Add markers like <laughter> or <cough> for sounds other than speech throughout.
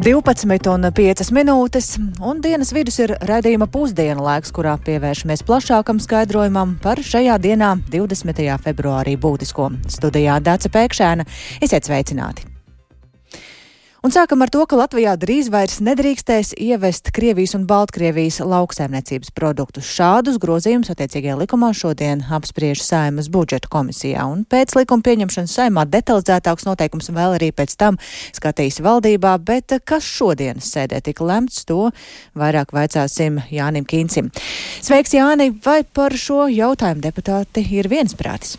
12 un 5 minūtes, un dienas vidus ir redzējuma pusdienu laiks, kurā pievēršamies plašākam skaidrojumam par šajā dienā, 20. februārī, būtisko. Studijā Dāca Pēkšēna. Esiet sveicināti! Un sākam ar to, ka Latvijā drīz vairs nedrīkstēs ievest Krievijas un Baltkrievijas lauksaimniecības produktus. Šādus grozījumus attiecīgajā likumā šodien apspriež Saimas budžeta komisijā, un pēc likuma pieņemšanas saimā detalizētāks noteikums vēl arī pēc tam skatīs valdībā, bet kas šodienas sēdē tika lemts, to vairāk vaicāsim Jānim Kīncim. Sveiks, Jāni, vai par šo jautājumu deputāti ir viensprātis?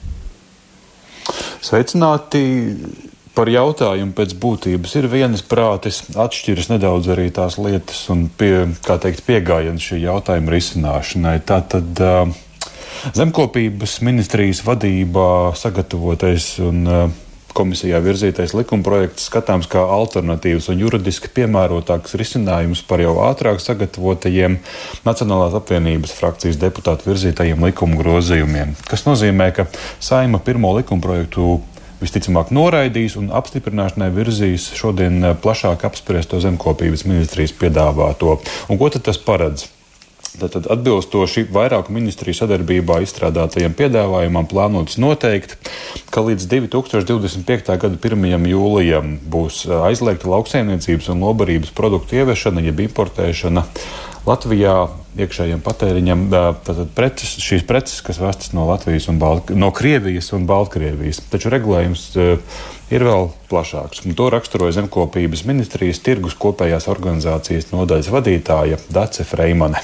Sveicināti! Par jautājumu pēc būtības ir vienas prātis, atšķiras nedaudz arī tās lietas un pie, teikt, piegājiens šī jautājuma risināšanai. Tātad zemkopības ministrijas vadībā sagatavotais un komisijā virzītais likumprojekts skatāms kā alternatīvs un juridiski piemērotāks risinājums par jau ātrāk sagatavotajiem Nacionālās apvienības frakcijas deputātu virzītajiem likuma grozījumiem. Tas nozīmē, ka saima pirmo likumprojektu visticamāk noraidīs un apstiprināšanai virzīs šodien eh, plašāk apspriesto zemkopības ministrijas piedāvāto. Un ko tad tas paredz? Tātad atbilstoši vairāku ministriju sadarbībā izstrādātajiem piedāvājumam plānots noteikt, ka līdz 2025. gada 1. jūlijam būs eh, aizliegta lauksaimniecības un lobarības produktu ieviešana jeb importēšana Latvijā iekšējiem patēriņam preces, šīs preces, kas vestas no Latvijas un Balt no Krievijas un Baltkrievijas. Taču regulējums ir vēl plašāks. Un to raksturoja Zemkopības ministrijas tirgus kopējās organizācijas nodaļas vadītāja Dace Freimane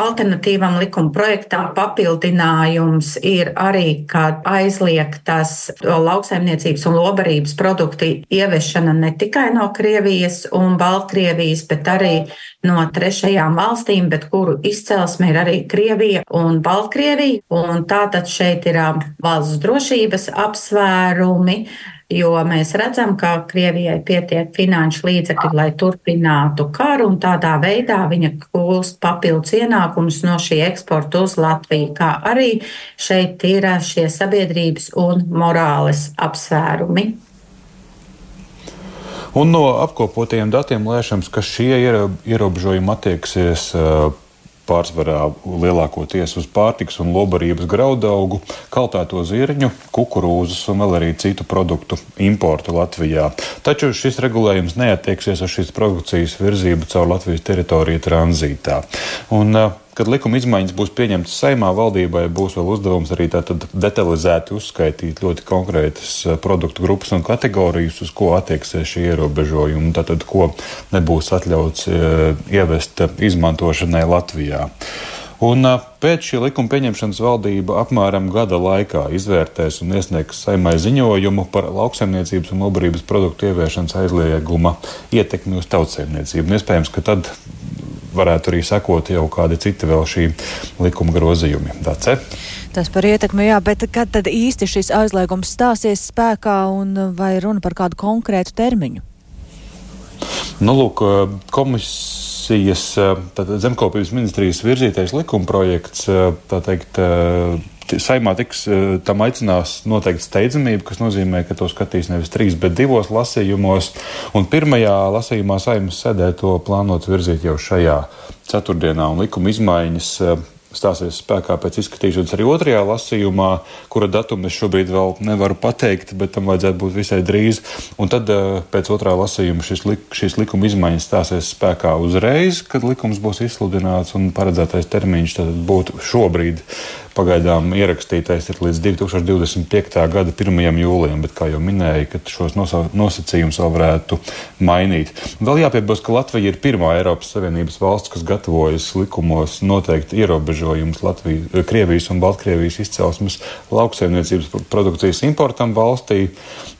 alternatīvam likuma projektam papildinājums ir arī, ka aizliegtas lauksaimniecības un lobarības produktu ieviešana ne tikai no Krievijas un Baltkrievijas, bet arī no trešajām valstīm, bet kuru izcelsme ir arī Krievija un Baltkrievija. Un tātad šeit ir valsts drošības apsvērumi jo mēs redzam, ka Krievijai pietiek finanšu līdzekļi, lai turpinātu karu, un tādā veidā viņa gūst papildus ienākumus no šī eksporta uz Latviju, kā arī šeit ir šie sabiedrības un morāles apsvērumi. Un no apkopotajiem datiem lēšams, ka šie ierobežojumi attieksies pārsvarā lielākoties uz pārtiks un lobarības graudaugu, kaltēto zirņu, kukurūzas un vēl arī citu produktu importu Latvijā. Taču šis regulējums neatieksies uz šīs produkcijas virzību caur Latvijas teritoriju tranzītā. Un, uh, Kad likuma izmaiņas būs pieņemtas saimā, valdībai būs vēl uzdevums arī detalizēti uzskaitīt ļoti konkrētas eh, produktu grupas un kategorijas, uz ko attieksies šie ierobežojumi, tātad ko nebūs atļauts eh, ievest izmantošanai Latvijā. Un eh, pēc šī likuma pieņemšanas valdība apmēram gada laikā izvērtēs un iesniegs saimai ziņojumu par lauksaimniecības un lobarības produktu ieviešanas aizlieguma ietekmi uz tautsēmniecību. Iespējams, ka tad varētu arī sekot jau kādi citi vēl šī likuma grozījumi. Dace? Tas par ietekmi, jā, bet kad tad īsti šis aizliegums stāsies spēkā un vai runa par kādu konkrētu termiņu? Nu, lūk, komisijas, zemkopības ministrijas virzītais likumprojekts, tā teikt, saimā tiks eh, tam aicinās noteikti steidzamība, kas nozīmē, ka to skatīs nevis trīs, bet divos lasījumos. Un pirmajā lasījumā saimas sēdē to plānots virzīt jau šajā ceturtdienā, un likuma izmaiņas eh, stāsies spēkā pēc izskatīšanas arī otrajā lasījumā, kura datumu es šobrīd vēl nevaru pateikt, bet tam vajadzētu būt visai drīz. Un tad eh, pēc otrā lasījuma šis, lik, šīs likuma izmaiņas stāsies spēkā uzreiz, kad likums būs izsludināts un paredzētais termiņš būtu šobrīd pagaidām ierakstītais ir līdz 2025. gada 1. jūlijam, bet, kā jau minēju, šos nosacījumus vēl varētu mainīt. Vēl jāpiebilst, ka Latvija ir pirmā Eiropas Savienības valsts, kas gatavojas likumos noteikt ierobežojumus Latvijas, Krievijas un Baltkrievijas izcelsmes lauksaimniecības produkcijas importam valstī,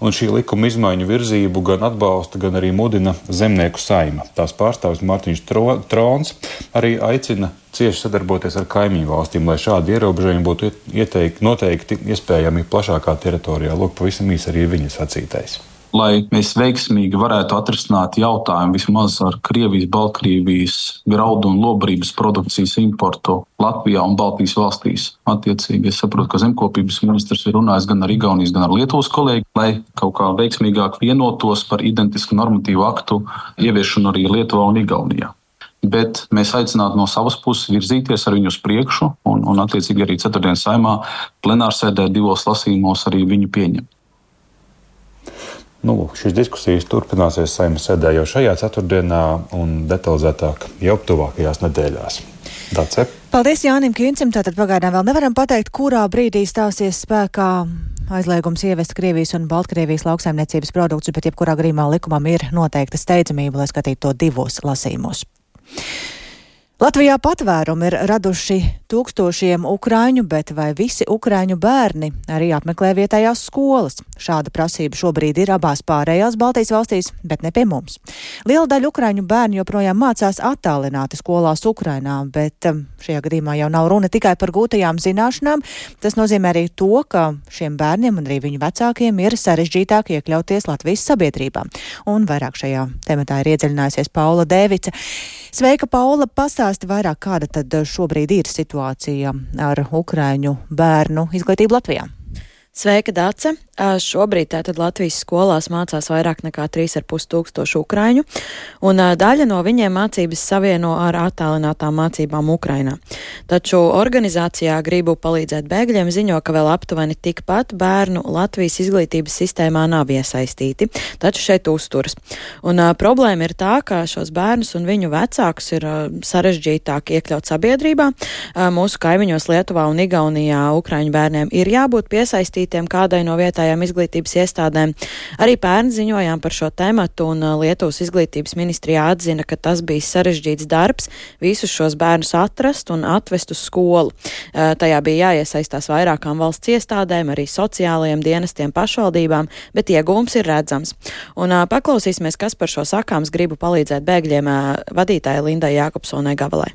un šī likuma izmaiņu virzību gan atbalsta, gan arī mudina zemnieku saima. Tās pārstāvis Mārtiņš Trons arī aicina cieši sadarboties ar kaimiņu valstīm, lai šādi ierobežojumi būtu ieteikti, noteikti iespējami plašākā teritorijā. Lūk, pavisam īsi arī viņa sacītais. lai mēs veiksmīgi varētu atrisināt jautājumu vismaz ar Krievijas, Baltkrievijas graudu un lobarības produkcijas importu Latvijā un Baltijas valstīs. Attiecīgi, es saprotu, ka zemkopības ministrs ir runājis gan ar Igaunijas, gan ar Lietuvas kolēģi, lai kaut kā veiksmīgāk vienotos par identisku normatīvu aktu ieviešanu arī Lietuvā un Igaunijā. Bet mēs aicinātu no savas puses virzīties ar viņu uz priekšu, un, un attiecīgi arī ceturtdienas saimā plenārsēdē divos lasījumos arī viņu pieņemt. Nu, šīs diskusijas turpināsies saimnes sēdē jau šajā ceturtdienā un detalizētāk jau tuvākajās nedēļās. Dace. Paldies Jānim Kīncim. Tātad pagaidām vēl nevaram pateikt, kurā brīdī stāsies spēkā aizliegums ievest Krievijas un Baltkrievijas lauksaimniecības produktus, bet jebkurā gadījumā likumam ir noteikta steidzamība, lai skatītu to divos lasījumos. Latvijā patvērumi ir raduši tūkstošiem ukrāņu, bet vai visi ukrāņu bērni arī apmeklē vietējās skolas? Šāda prasība šobrīd ir abās pārējās Baltijas valstīs, bet ne pie mums. Liela daļa ukrāņu bērnu joprojām mācās attālināti skolās Ukrainā, bet um, šajā gadījumā jau nav runa tikai par gūtajām zināšanām. Tas nozīmē arī to, ka šiem bērniem un arī viņu vecākiem ir sarežģītāk iekļauties Latvijas sabiedrībā. Un vairāk šajā tematā ir iedziļinājusies Paula Dēvica. Sveika, Paula! Pastāsti vairāk, kāda tad šobrīd ir situācija ar Ukraiņu bērnu izglītību Latvijā. Sveika, Dāce! Šobrīd tātad Latvijas skolās mācās vairāk nekā 3,5 tūkstoši ukraiņu, un daļa no viņiem mācības savieno ar attālinātām mācībām Ukrainā. Taču organizācijā Gribu palīdzēt bēgļiem ziņo, ka vēl aptuveni tikpat bērnu Latvijas izglītības sistēmā nav iesaistīti, taču šeit uzturas. Un problēma ir tā, ka šos bērnus un viņu vecākus ir sarežģītāk iekļaut sabiedrībā. Mūsu kaimiņos Lietuvā un Igaunijā ukraiņu bērniem ir jābūt piesaistītiem kādai no vietējām izglītības iestādēm. Arī pērn ziņojām par šo tematu, un uh, Lietuvas izglītības ministrijā atzina, ka tas bija sarežģīts darbs visus šos bērnus atrast un atvest uz skolu. Uh, tajā bija jāiesaistās vairākām valsts iestādēm, arī sociālajiem dienestiem, pašvaldībām, bet iegūms ir redzams. Un uh, paklausīsimies, kas par šo sakāms gribu palīdzēt bēgļiem vadītāja Lindai Jākopsonai Gavalai.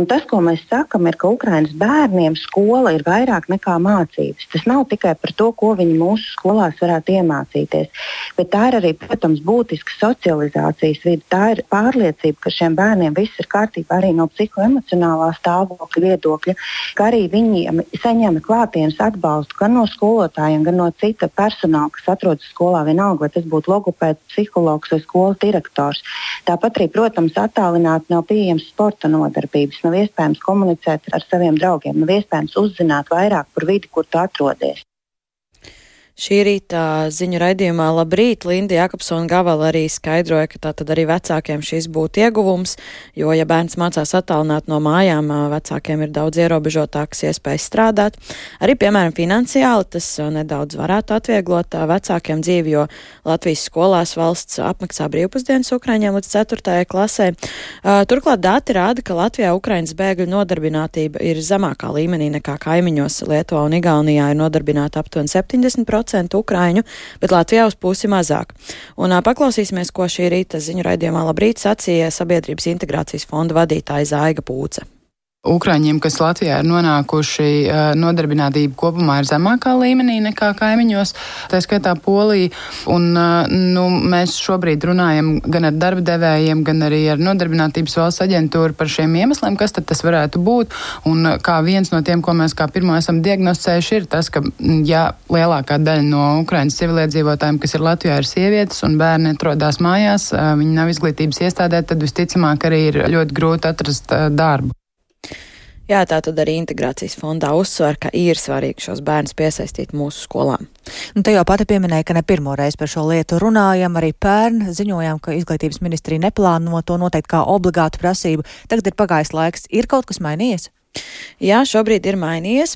Un tas, ko mēs sakām, ir, ka Ukraiņas bērniem skola ir vairāk nekā mācības. Tas nav tikai par to, ko viņi mūsu skolās varētu iemācīties, bet tā ir arī, protams, būtiska socializācijas vide. Tā ir pārliecība, ka šiem bērniem viss ir kārtībā arī no psihoemocionālā stāvokļa viedokļa, ka arī viņiem saņem klātienes atbalstu gan no skolotājiem, gan no cita personāla, kas atrodas skolā, vienalga, vai tas būtu logopēds, psihologs vai skolas direktors. Tāpat arī, protams, attālināti nav pieejams sporta nodarbības nav iespējams komunicēt ar saviem draugiem, nav iespējams uzzināt vairāk par vidi, kur tu atrodies. Šī rīta ziņu raidījumā Labrīt Linda Jakobsona Gavala arī skaidroja, ka tātad arī vecākiem šis būtu ieguvums, jo, ja bērns mācās attālināt no mājām, vecākiem ir daudz ierobežotākas iespējas strādāt. Arī, piemēram, finansiāli tas nedaudz varētu atvieglot vecākiem dzīvi, jo Latvijas skolās valsts apmaksā brīvpusdienas Ukraiņiem līdz 4. klasē. Turklāt dati rāda, ka Latvijā Ukraiņas bēgļu nodarbinātība ir zemākā līmenī nekā kaimiņos Lietuvā un Igaunijā ir nodarbināta aptuveni 70%. 10% ukraiņu, bet Latvijā uz pusi mazāk. Un paklausīsimies, ko šī rīta ziņu raidījumā labrīt sacīja Sabiedrības integrācijas fonda vadītāja Zaiga Pūce. Ukraiņiem, kas Latvijā ir nonākuši, nodarbinātība kopumā ir zemākā līmenī nekā kaimiņos, tā skaitā Polija. Un, nu, mēs šobrīd runājam gan ar darba devējiem, gan arī ar nodarbinātības valsts aģentūru par šiem iemesliem, kas tad tas varētu būt. Un kā viens no tiem, ko mēs kā pirmo esam diagnosticējuši, ir tas, ka, ja lielākā daļa no Ukraiņas civiliedzīvotājiem, kas ir Latvijā, ir sievietes un bērni atrodas mājās, viņi nav izglītības iestādē, tad visticamāk arī ir ļoti grūti atrast darbu. Jā, tā tad arī integrācijas fondā uzsver, ka ir svarīgi šos bērnus piesaistīt mūsu skolām. Nu, te jau pati pieminēja, ka ne pirmo reizi par šo lietu runājam. Arī pērn ziņojām, ka izglītības ministrija neplāno to noteikt kā obligātu prasību. Tagad ir pagājis laiks. Ir kaut kas mainījies? Jā, šobrīd ir mainījies.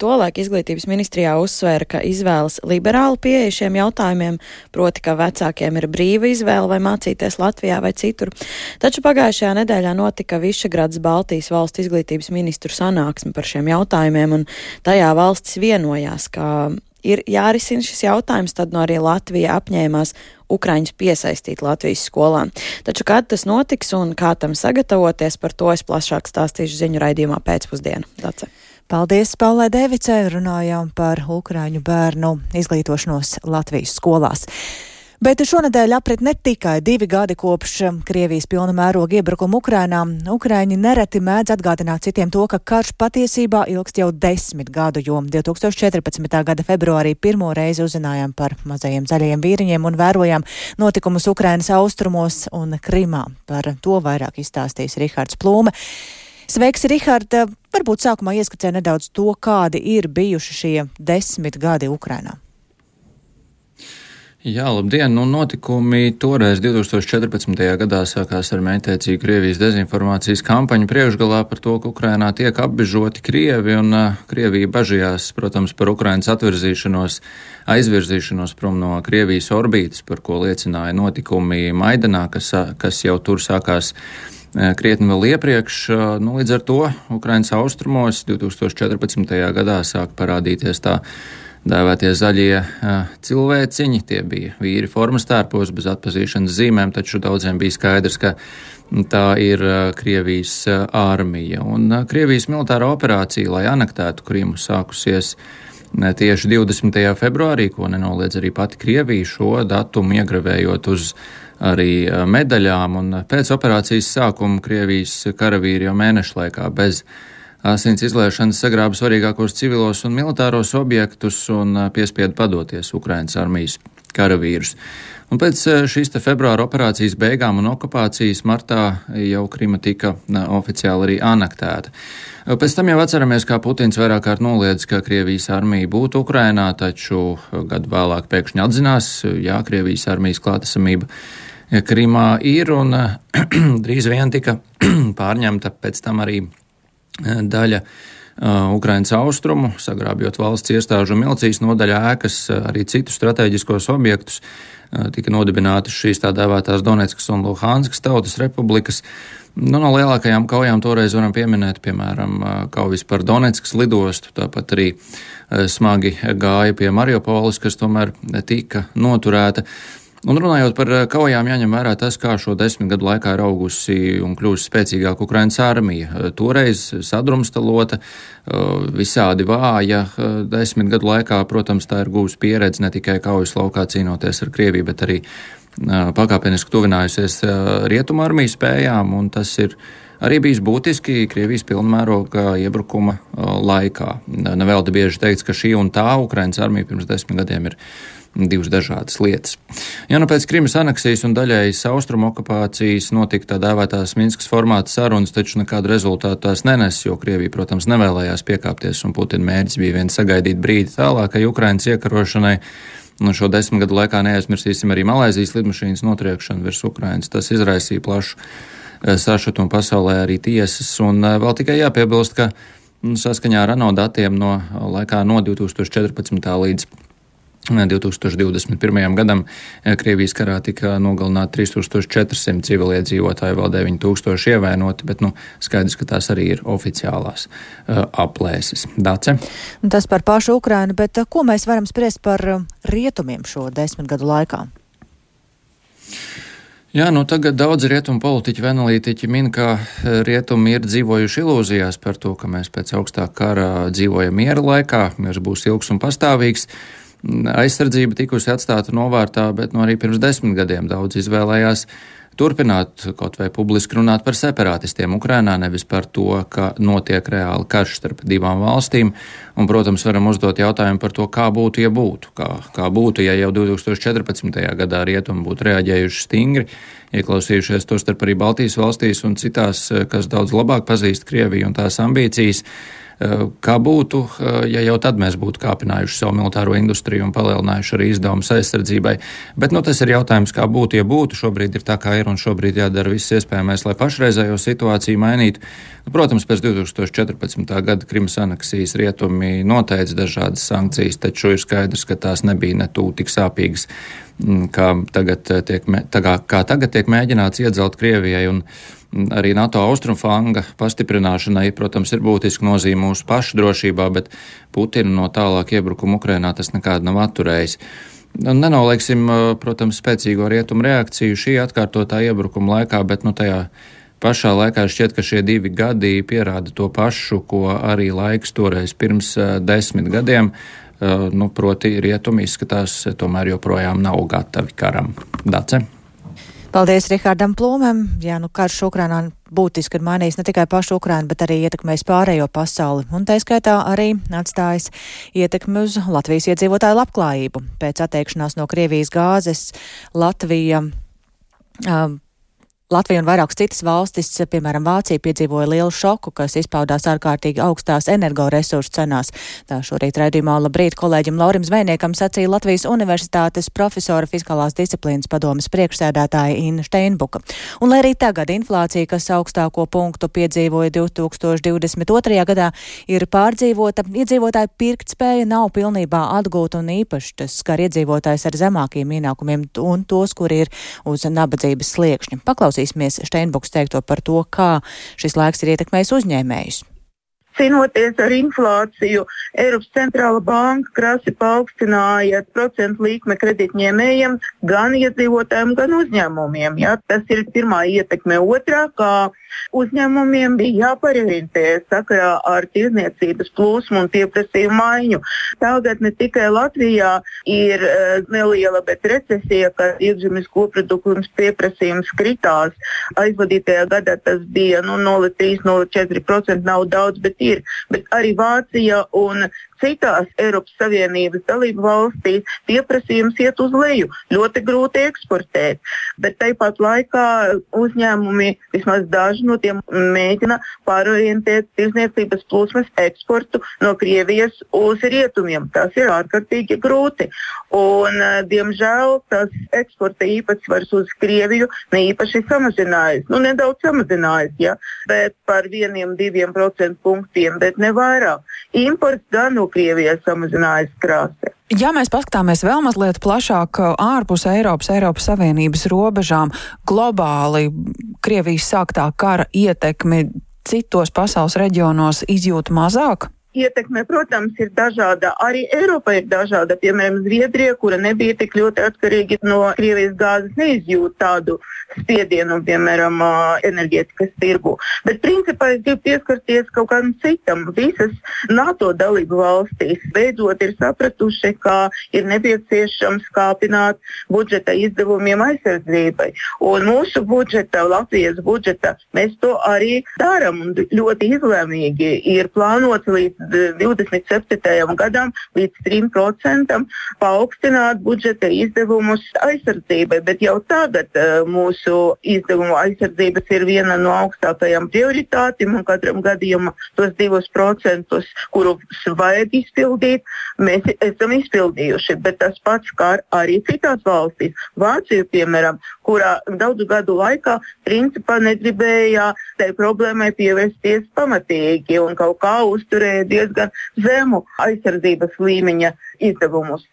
Tolēk izglītības ministrijā uzsvēra, ka izvēlas liberālu pieeja šiem jautājumiem, proti, ka vecākiem ir brīva izvēle vai mācīties Latvijā vai citur. Taču pagājušajā nedēļā notika Višegrads Baltijas valsts izglītības ministru sanāksme par šiem jautājumiem, un tajā valstis vienojās, ka ir jārisina šis jautājums, tad no arī Latvija apņēmās Ukraiņus piesaistīt Latvijas skolām. Taču kad tas notiks un kā tam sagatavoties, par to es plašāk stāstīšu ziņu raidījumā pēcpusdienu. Dace. Paldies, Paulē Devicē, runājām par Ukraiņu bērnu izglītošanos Latvijas skolās. Bet šonadēļ aprit ne tikai divi gadi kopš Krievijas pilna mēroga iebrukuma Ukrainā. Ukraiņi nereti mēdz atgādināt citiem to, ka karš patiesībā ilgst jau desmit gadu, jo 2014. gada februārī pirmo reizi uzzinājām par mazajiem zaļajiem vīriņiem un vērojām notikumus Ukrainas austrumos un Krimā. Par to vairāk izstāstīs Rihards Plūme. Sveiks, Rihard! Varbūt sākumā ieskicē nedaudz to, kādi ir bijuši šie desmit gadi Ukrainā. Jā, labdien! Nu, notikumi toreiz 2014. gadā sākās ar mētiecīgu Krievijas dezinformācijas kampaņu priekšgalā par to, ka Ukrainā tiek apbežoti Krievi, un uh, Krievija bažījās, protams, par Ukrainas atvirzīšanos, aizvirzīšanos prom no Krievijas orbītas, par ko liecināja notikumi Maidanā, kas, kas jau tur sākās krietni vēl iepriekš. Nu, līdz ar to Ukrainas austrumos 2014. gadā sāk parādīties tā dēvētie zaļie cilvēciņi. Tie bija vīri formas tērpos bez atpazīšanas zīmēm, taču daudziem bija skaidrs, ka tā ir Krievijas armija. Un Krievijas militārā operācija, lai anektētu Krimu, sākusies tieši 20. februārī, ko nenoliedz arī pati Krievija, šo datumu iegravējot uz arī medaļām, un pēc operācijas sākuma Krievijas karavīri jau mēnešu laikā bez Asins izliešanas sagrāba svarīgākos civilos un militāros objektus un piespiedu padoties Ukrainas armijas karavīrus. Un pēc šīs februāra operācijas beigām un okupācijas martā jau Krima tika oficiāli arī anektēta. Pēc tam jau atceramies, kā Putins vairāk kārt noliedz, ka Krievijas armija būtu Ukrainā, taču gadu vēlāk pēkšņi atzinās, jā, Krievijas armijas klātesamība Krimā ir un <clears throat> drīz vien tika <clears throat> pārņemta pēc tam arī daļa Ukrainas austrumu, sagrābjot valsts iestāžu milicijas nodaļā ēkas, arī citus strateģiskos objektus. Tika nodibinātas šīs tā dēvētās Donetskas un Luhānskas tautas republikas. Nu, no lielākajām kaujām toreiz varam pieminēt, piemēram, kaujas par Donetskas lidostu, tāpat arī smagi gāja pie Mariupolis, kas tomēr tika noturēta. Un runājot par eh, kaujām, jāņem vērā tas, kā šo desmit gadu laikā ir augusi un kļūst spēcīgāka Ukrainas armija. Eh, toreiz sadrumstalota, eh, visādi vāja. Desmit gadu laikā, protams, tā ir gūst pieredzi ne tikai kaujas laukā cīnoties ar Krieviju, bet arī pakāpeniski tuvinājusies rietumu armijas spējām, un tas ir arī bijis būtiski Krievijas pilnmēroga iebrukuma laikā. Nevelti bieži teikts, ka šī un tā Ukrainas armija pirms desmit gadiem ir divas dažādas lietas. Ja nu pēc Krimas aneksijas un daļējas austrumu okupācijas notika tā dēvētās Minskas formāta sarunas, taču nekādu rezultātu tās nenes, jo Krievija, protams, nevēlējās piekāpties, un Putina mērķis bija vien sagaidīt brīdi tālākai Ukrainas iekarošanai. Un šo desmit gadu laikā neaizmirsīsim arī Malaisijas lidmašīnas notriekšanu virs Ukrainas. Tas izraisīja plašu eh, sašutumu pasaulē arī tiesas, un eh, vēl tikai jāpiebilst, ka mm, saskaņā ar ANO datiem no laikā no 2014. līdz 2021. gadam eh, Krievijas karā tika nogalināti 3400 civiliedzīvotāji, vēl 9000 ievainoti, bet nu, skaidrs, ka tās arī ir oficiālās uh, aplēses. Dace? Tas par pašu Ukrainu, bet uh, ko mēs varam spriest par uh, rietumiem šo desmit gadu laikā? Jā, nu tagad daudz rietumu politiķi un analītiķi min, ka rietumi ir dzīvojuši ilūzijās par to, ka mēs pēc augstākā kara dzīvojam miera laikā, miers būs ilgs un pastāvīgs aizsardzība tikusi atstāta novārtā, bet no nu, arī pirms desmit gadiem daudz izvēlējās turpināt kaut vai publiski runāt par separātistiem Ukrainā, nevis par to, ka notiek reāli karš starp divām valstīm. Un, protams, varam uzdot jautājumu par to, kā būtu, ja būtu. Kā, kā būtu, ja jau 2014. gadā rietumi būtu reaģējuši stingri, ieklausījušies to starp arī Baltijas valstīs un citās, kas daudz labāk pazīst Krieviju un tās ambīcijas. Eh, kā būtu, eh, ja jau tad mēs būtu kāpinājuši savu militāro industriju un palielinājuši arī izdevumus aizsardzībai. Bet nu, tas ir jautājums, kā būtu, ja būtu. Šobrīd ir tā, kā ir, un šobrīd jādara viss iespējamais, lai pašreizējo situāciju mainītu. Nu, protams, pēc 2014. gada Krimas aneksijas rietumi noteica dažādas sankcijas, taču ir skaidrs, ka tās nebija ne tūlīt tik sāpīgas, mm, kā tagad tiek, tā kā, kā tagad tiek mēģināts iedzelt Krievijai. Un, Arī NATO austrumflanga pastiprināšanai, protams, ir būtiska nozīme mūsu pašu drošībā, bet Putina no tālāk iebrukuma Ukrainā tas nekādu nav atturējis. Nenolieksim, protams, spēcīgo rietumu reakciju šī atkārtotā iebrukuma laikā, bet nu, tajā pašā laikā šķiet, ka šie divi gadi pierāda to pašu, ko arī laiks toreiz pirms desmit gadiem nu, proti rietumi izskatās tomēr joprojām nav gatavi karam. Dace? Paldies Rihardam Plūmēm. Jā, nu karš Ukrainā būtiski ir mainījis ne tikai pašu Ukrainu, bet arī ietekmējis pārējo pasauli, un tā skaitā arī atstājis ietekmi uz Latvijas iedzīvotāju labklājību. Pēc atteikšanās no Krievijas gāzes Latvija. Um, Latvija un vairākas citas valstis, piemēram, Vācija, piedzīvoja lielu šoku, kas izpaudās ārkārtīgi augstās energoresursu cenās. Tā šorīt raidījumā labrīt kolēģim Laurim Zvejniekam sacīja Latvijas Universitātes profesora fiskālās disciplīnas padomas priekšsēdētāja Inna Steinbuka. Un lai arī tagad inflācija, kas augstāko punktu piedzīvoja 2022. gadā, ir pārdzīvota, iedzīvotāju pirktspēja nav pilnībā atgūta un īpaši tas skar iedzīvotājs ar zemākiem ienākumiem un tos, kuri ir uz nabadzības sliekšņa. Paklaus Paklausīsimies Steinbuks teikto par to, kā šis laiks ir ietekmējis uzņēmējus. Cīnoties ar inflāciju, Eiropas centrāla banka krasi paaugstināja procentu likme kredītņēmējiem, gan iedzīvotājiem, gan uzņēmumiem. Ja? Tas ir pirmā ietekme. Otrā, kā uzņēmumiem bija jāparientējas sakarā ar tirdzniecības plūsmu un pieprasījumu maiņu. Tagad ne tikai Latvijā ir uh, neliela, bet recesija, ka iekšzemes koprodukts pieprasījums kritās. Aizvadītajā gadā tas bija nu, 0,3-0,4% nav daudz, bet ir. Bet arī Vācija un Citās Eiropas Savienības dalību valstīs pieprasījums iet uz leju. Ļoti grūti eksportēt, bet tāpat laikā uzņēmumi, vismaz daži no tiem, mēģina pārorientēt tirzniecības plūsmas eksportu no Krievijas uz rietumiem. Tas ir ārkārtīgi grūti. Un, eh, diemžēl tas eksporta īpatsvars uz Krieviju ne īpaši samazinājas. Nu, nedaudz samazinājas, ja, bet par vieniem, diviem procentu punktiem, bet ne vairāk. Imports gan no Krievijas samazinājas krāsē. Ja mēs paskatāmies vēl mazliet plašāk uh, ārpus Eiropas, Eiropas Savienības robežām, globāli Krievijas sāktā kara ietekmi citos pasaules reģionos izjūt mazāk? Ietekme, protams, ir dažāda. Arī Eiropa ir dažāda. Piemēram, Zviedrija, kura nebija tik ļoti atkarīga no Krievijas gāzes, neizjūt tādu spiedienu, piemēram, enerģētikas tirgu. Bet, principā, es gribu pieskarties kaut kādam citam. Visas NATO dalību valstīs beidzot ir sapratuši, ka ir nepieciešams kāpināt budžeta izdevumiem aizsardzībai. Un mūsu budžeta, Latvijas budžeta, mēs to arī darām un ļoti izlēmīgi ir plānots līdz 27. gadam līdz 3% paaugstināt budžeta izdevumus aizsardzībai, bet jau tagad uh, mūsu izdevumu aizsardzības ir viena no augstākajām prioritātēm un katram gadījumam tos 2%, kurus vajag izpildīt, mēs esam izpildījuši. Bet tas pats kā arī citās valstīs. Vācija, piemēram, kurā daudzu gadu laikā principā negribēja tai problēmai pievērsties pamatīgi un kaut kā uzturēja diezgan zemu aizsardzības līmeņa izdevumus.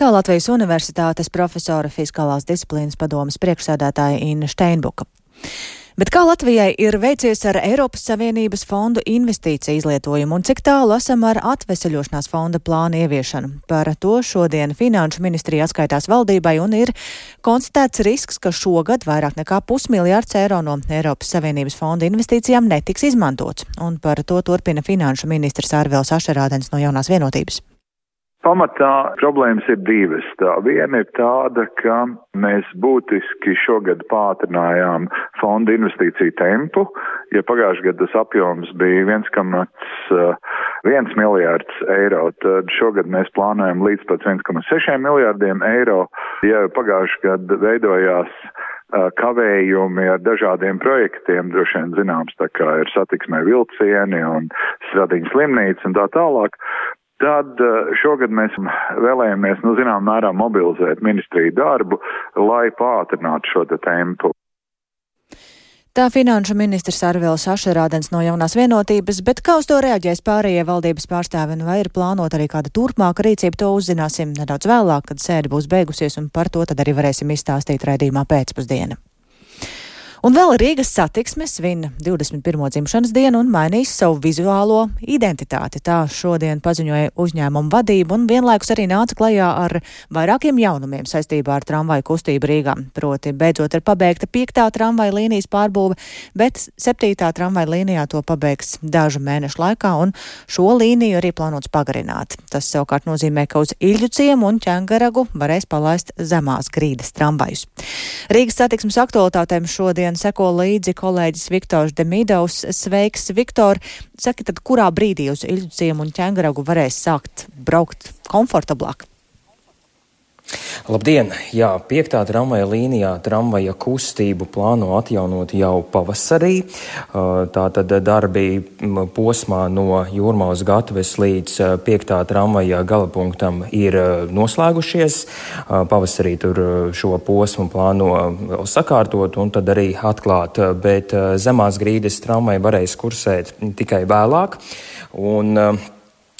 Tā Latvijas Universitātes profesora fiskālās disciplīnas padomas priekšsēdētāja Inna Steinbuka. Bet kā Latvijai ir veicies ar Eiropas Savienības fondu investīciju izlietojumu un cik tālu esam ar atveseļošanās fonda plānu ieviešanu? Par to šodien Finanšu ministrija atskaitās valdībai un ir konstatēts risks, ka šogad vairāk nekā pusmiljārds eiro no Eiropas Savienības fonda investīcijām netiks izmantots. Un par to turpina Finanšu ministrs Ārvēls Ašerādens no jaunās vienotības. Pamatā problēmas ir divas. Tā viena ir tāda, ka mēs būtiski šogad pātrinājām fonda investīciju tempu. Ja pagājušajā gadā tas apjoms bija 1,1 miljārds eiro, tad šogad mēs plānojam līdz pat 1,6 miljārdiem eiro. Ja pagājušajā gadā veidojās kavējumi ar dažādiem projektiem, droši vien zināms, tā kā ir satiksmē vilcieni un stradiņas slimnīca un tā tālāk. Tad eh, šogad mēs vēlējāmies, nu, zinām, mērā mobilizēt ministriju darbu, lai pātrinātu šo te tempu. Tā finanšu ministrs Arvils Ašerādens no jaunās vienotības, bet kā uz to reaģēs pārējie valdības pārstāvi un vai ir plānota arī kāda turpmāka rīcība, to uzzināsim nedaudz vēlāk, kad sēde būs beigusies un par to tad arī varēsim izstāstīt raidījumā pēcpusdiena. Un vēl Rīgas satiksme svin 21. dzimšanas dienu un mainīs savu vizuālo identitāti. Tā šodien paziņoja uzņēmuma vadība un vienlaikus arī nāca klajā ar vairākiem jaunumiem saistībā ar tramvaju kustību Rīgā. Proti, beidzot ir pabeigta piektā tramvaju līnijas pārbūve, bet septītā tramvaju līnijā to pabeigs dažu mēnešu laikā un šo līniju arī plānots pagarināt. Tas savukārt nozīmē, ka uz Iļģu ciemu un ķengaragu varēs palaist zemās grīdas tramvajus. Rīgas satiksmes aktualitātēm šodien šodien seko līdzi kolēģis Viktors Demidovs. Sveiks, Viktor! Saki, tad kurā brīdī uz Ilģuciem un ķengaragu varēs sākt braukt komfortablāk? Labdien! Jā, piektā tramvaja līnijā tramvaja kustību plāno atjaunot jau pavasarī. Tātad darbi posmā no Jūrmālas gatves līdz piektā tramvaja galapunktam ir noslēgušies. Pavasarī tur šo posmu plāno sakārtot un tad arī atklāt, bet zemās grīdas tramvaja varēs kursēt tikai vēlāk. Un, uh,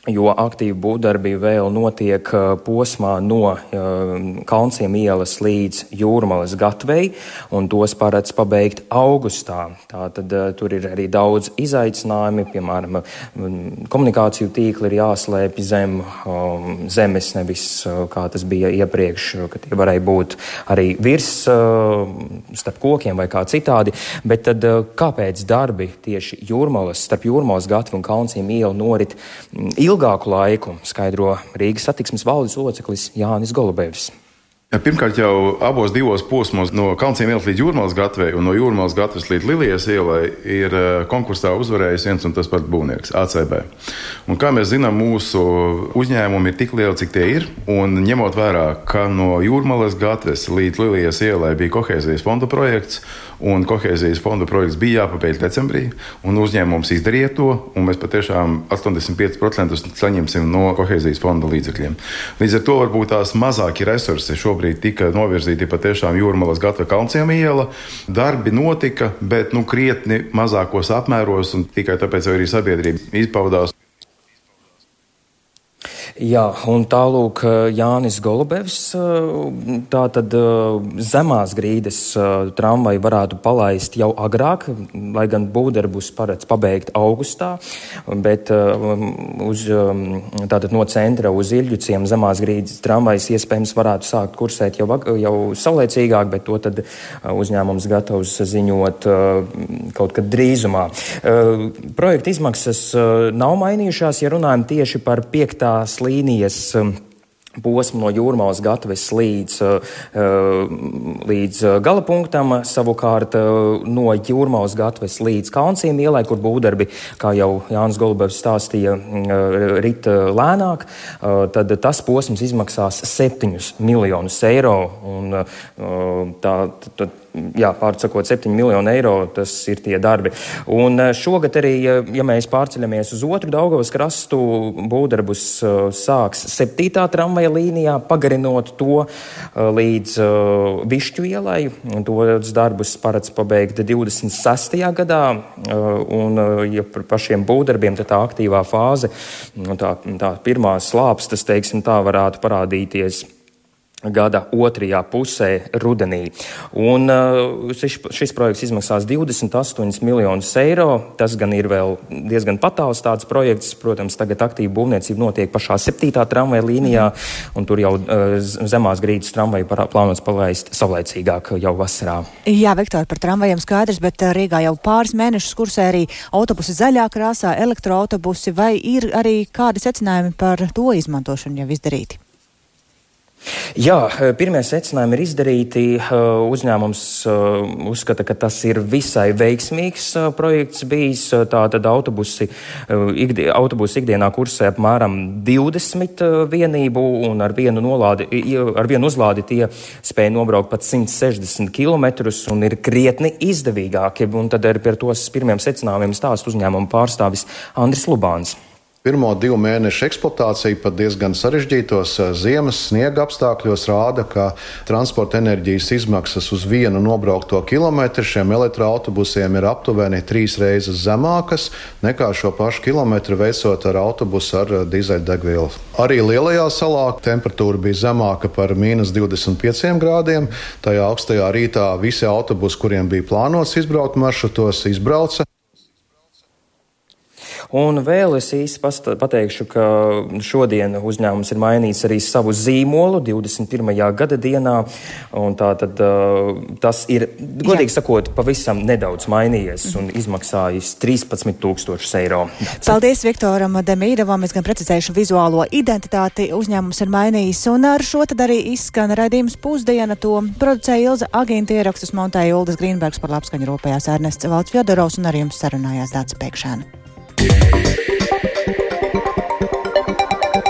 jo aktīvi būvdarbi vēl notiek uh, posmā no uh, Kalnciem ielas līdz Jūrmalas gatvei, un tos paredz pabeigt augustā. Tātad uh, tur ir arī daudz izaicinājumi, piemēram, komunikāciju tīkli ir jāslēpj zem um, zemes, nevis kā tas bija iepriekš, ka tie varēja būt arī virs starp kokiem vai kā citādi. Bet tad kāpēc darbi tieši Jūrmalas, starp Jūrmalas gatvi un Kalnciem ielu norit ilgi? Ilgāku laiku, skaidro Rīgas satiksmes valdes loceklis Jānis Golubevs. Pirmkārt, jau abos divos posmos, no Kalnciem ielas līdz Jūrmālas gatvei un no Jūrmālas gatves līdz Lilijas ielai, ir eh, konkursā uzvarējis viens un tas pats būvnieks, ACB. Un, kā mēs zinām, mūsu uzņēmumi ir tik lieli, cik tie ir. Un ņemot vērā, ka no Jūrmālas gatves līdz Lilijas ielai bija kohēzijas fonda projekts, un kohēzijas fonda projekts bija jāpabeidz decembrī, un uzņēmums izdarīja to, un mēs patiešām 85% saņemsim no kohēzijas fonda līdzekļiem. Līdz ar to varbūt tās mazākie resursi šobrīd šobrīd tika novirzīti patiešām Jūrmalas gata Kalnciem iela. Darbi notika, bet nu, krietni mazākos apmēros, un tikai tāpēc arī sabiedrība izpaudās. Jā, un tālūk Jānis Golubevs, tā tad zemās grīdas tramvai varētu palaist jau agrāk, lai gan būvdarbus paredz pabeigt augustā, bet uz, tātad no centra uz Ilģuciem zemās grīdas tramvais iespējams varētu sākt kursēt jau, jau saulēcīgāk, bet to tad uzņēmums gatavs ziņot kaut kad drīzumā. Projekta izmaksas nav mainījušās, ja runājam tieši par piektās līnijas līnijas um, posmu no jūrmālas gatavas līdz, uh, uh, līdz uh, galapunktam, savukārt no jūrmālas gatavas līdz Kalnciem ielai, kur būvdarbi, kā jau Jānis Golubevs stāstīja, rit lēnāk, tad tas posms izmaksās 7 miljonus eiro. Un, tā, tad, jā, pārsakot, 7 miljonu eiro. Tas ir tie darbi. Un eh, šogad arī, ja mēs pārceļamies uz otru Daugavas krastu, būvdarbus eh, sāks 7. tramvaja līnijā, pagarinot to eh, līdz Višķu ielai. Tos darbus paredz pabeigt 26. gadā. Un, ja par pašiem būvdarbiem, tad tā aktīvā fāze, nu, tā, tā pirmā slāpstas, teiksim, tā varētu parādīties gada otrajā pusē, rudenī. Un, uh, šis, šis projekts izmaksās 28 miljonus eiro. Tas gan ir vēl diezgan patāls tāds projekts. Protams, tagad aktīva būvniecība notiek pašā septītā tramvaja līnijā, un tur jau uh, zemās grīdas tramvaju plānots palaist savlaicīgāk jau vasarā. Jā, Viktor, par tramvajiem skaidrs, bet uh, Rīgā jau pāris mēnešus kursē arī autobusi zaļā krāsā, elektroautobusi, vai ir arī kādi secinājumi par to izmantošanu jau izdarīti? Jā, eh, pirmie secinājumi ir izdarīti. Eh, uzņēmums eh, uzskata, ka tas ir visai veiksmīgs projekts bijis. Tātad autobusi, ikdien, autobusi ikdienā kursē apmēram 20 vienību un ar vienu, nolādi, ar vienu uzlādi tie spēja nobraukt pat 160 km un ir krietni izdevīgāki. Un tad ir par tos pirmiem secinājumiem stāst uzņēmuma pārstāvis Andris Lubāns. Pirmo divu mēnešu eksploatācija pat diezgan sarežģītos eh, ziemas sniega apstākļos rāda, ka transporta enerģijas izmaksas uz vienu nobraukto kilometru šiem elektroautobusiem ir aptuveni trīs reizes zemākas nekā šo pašu kilometru veicot ar autobusu ar eh, dīzeļdegvielu. Arī lielajā salā temperatūra bija zemāka par mīnus 25 grādiem. Tajā augstajā rītā visi autobusi, kuriem bija plānots izbraukt maršrutos, izbrauca. Un vēl es īsi pateikšu, ka šodien uzņēmums ir mainījis arī savu zīmolu 21. gada dienā. Tā tad tas ir, godīgi Jā. sakot, pavisam nedaudz mainījies un izmaksājis 13,000 eiro. Paldies Viktoram Demīravam. Es gan precizēšu vizuālo identitāti. Uzņēmums ir mainījis un ar šo tad arī izskan raidījums pusdiena. To producēja Ilza Agīnta ierakstus montēja Uldas Grīnbergs par labskaņu rūpējās Ernests Valds Fjodorovs un ar jums sarunājās Dācis Pēkšēna. yeah.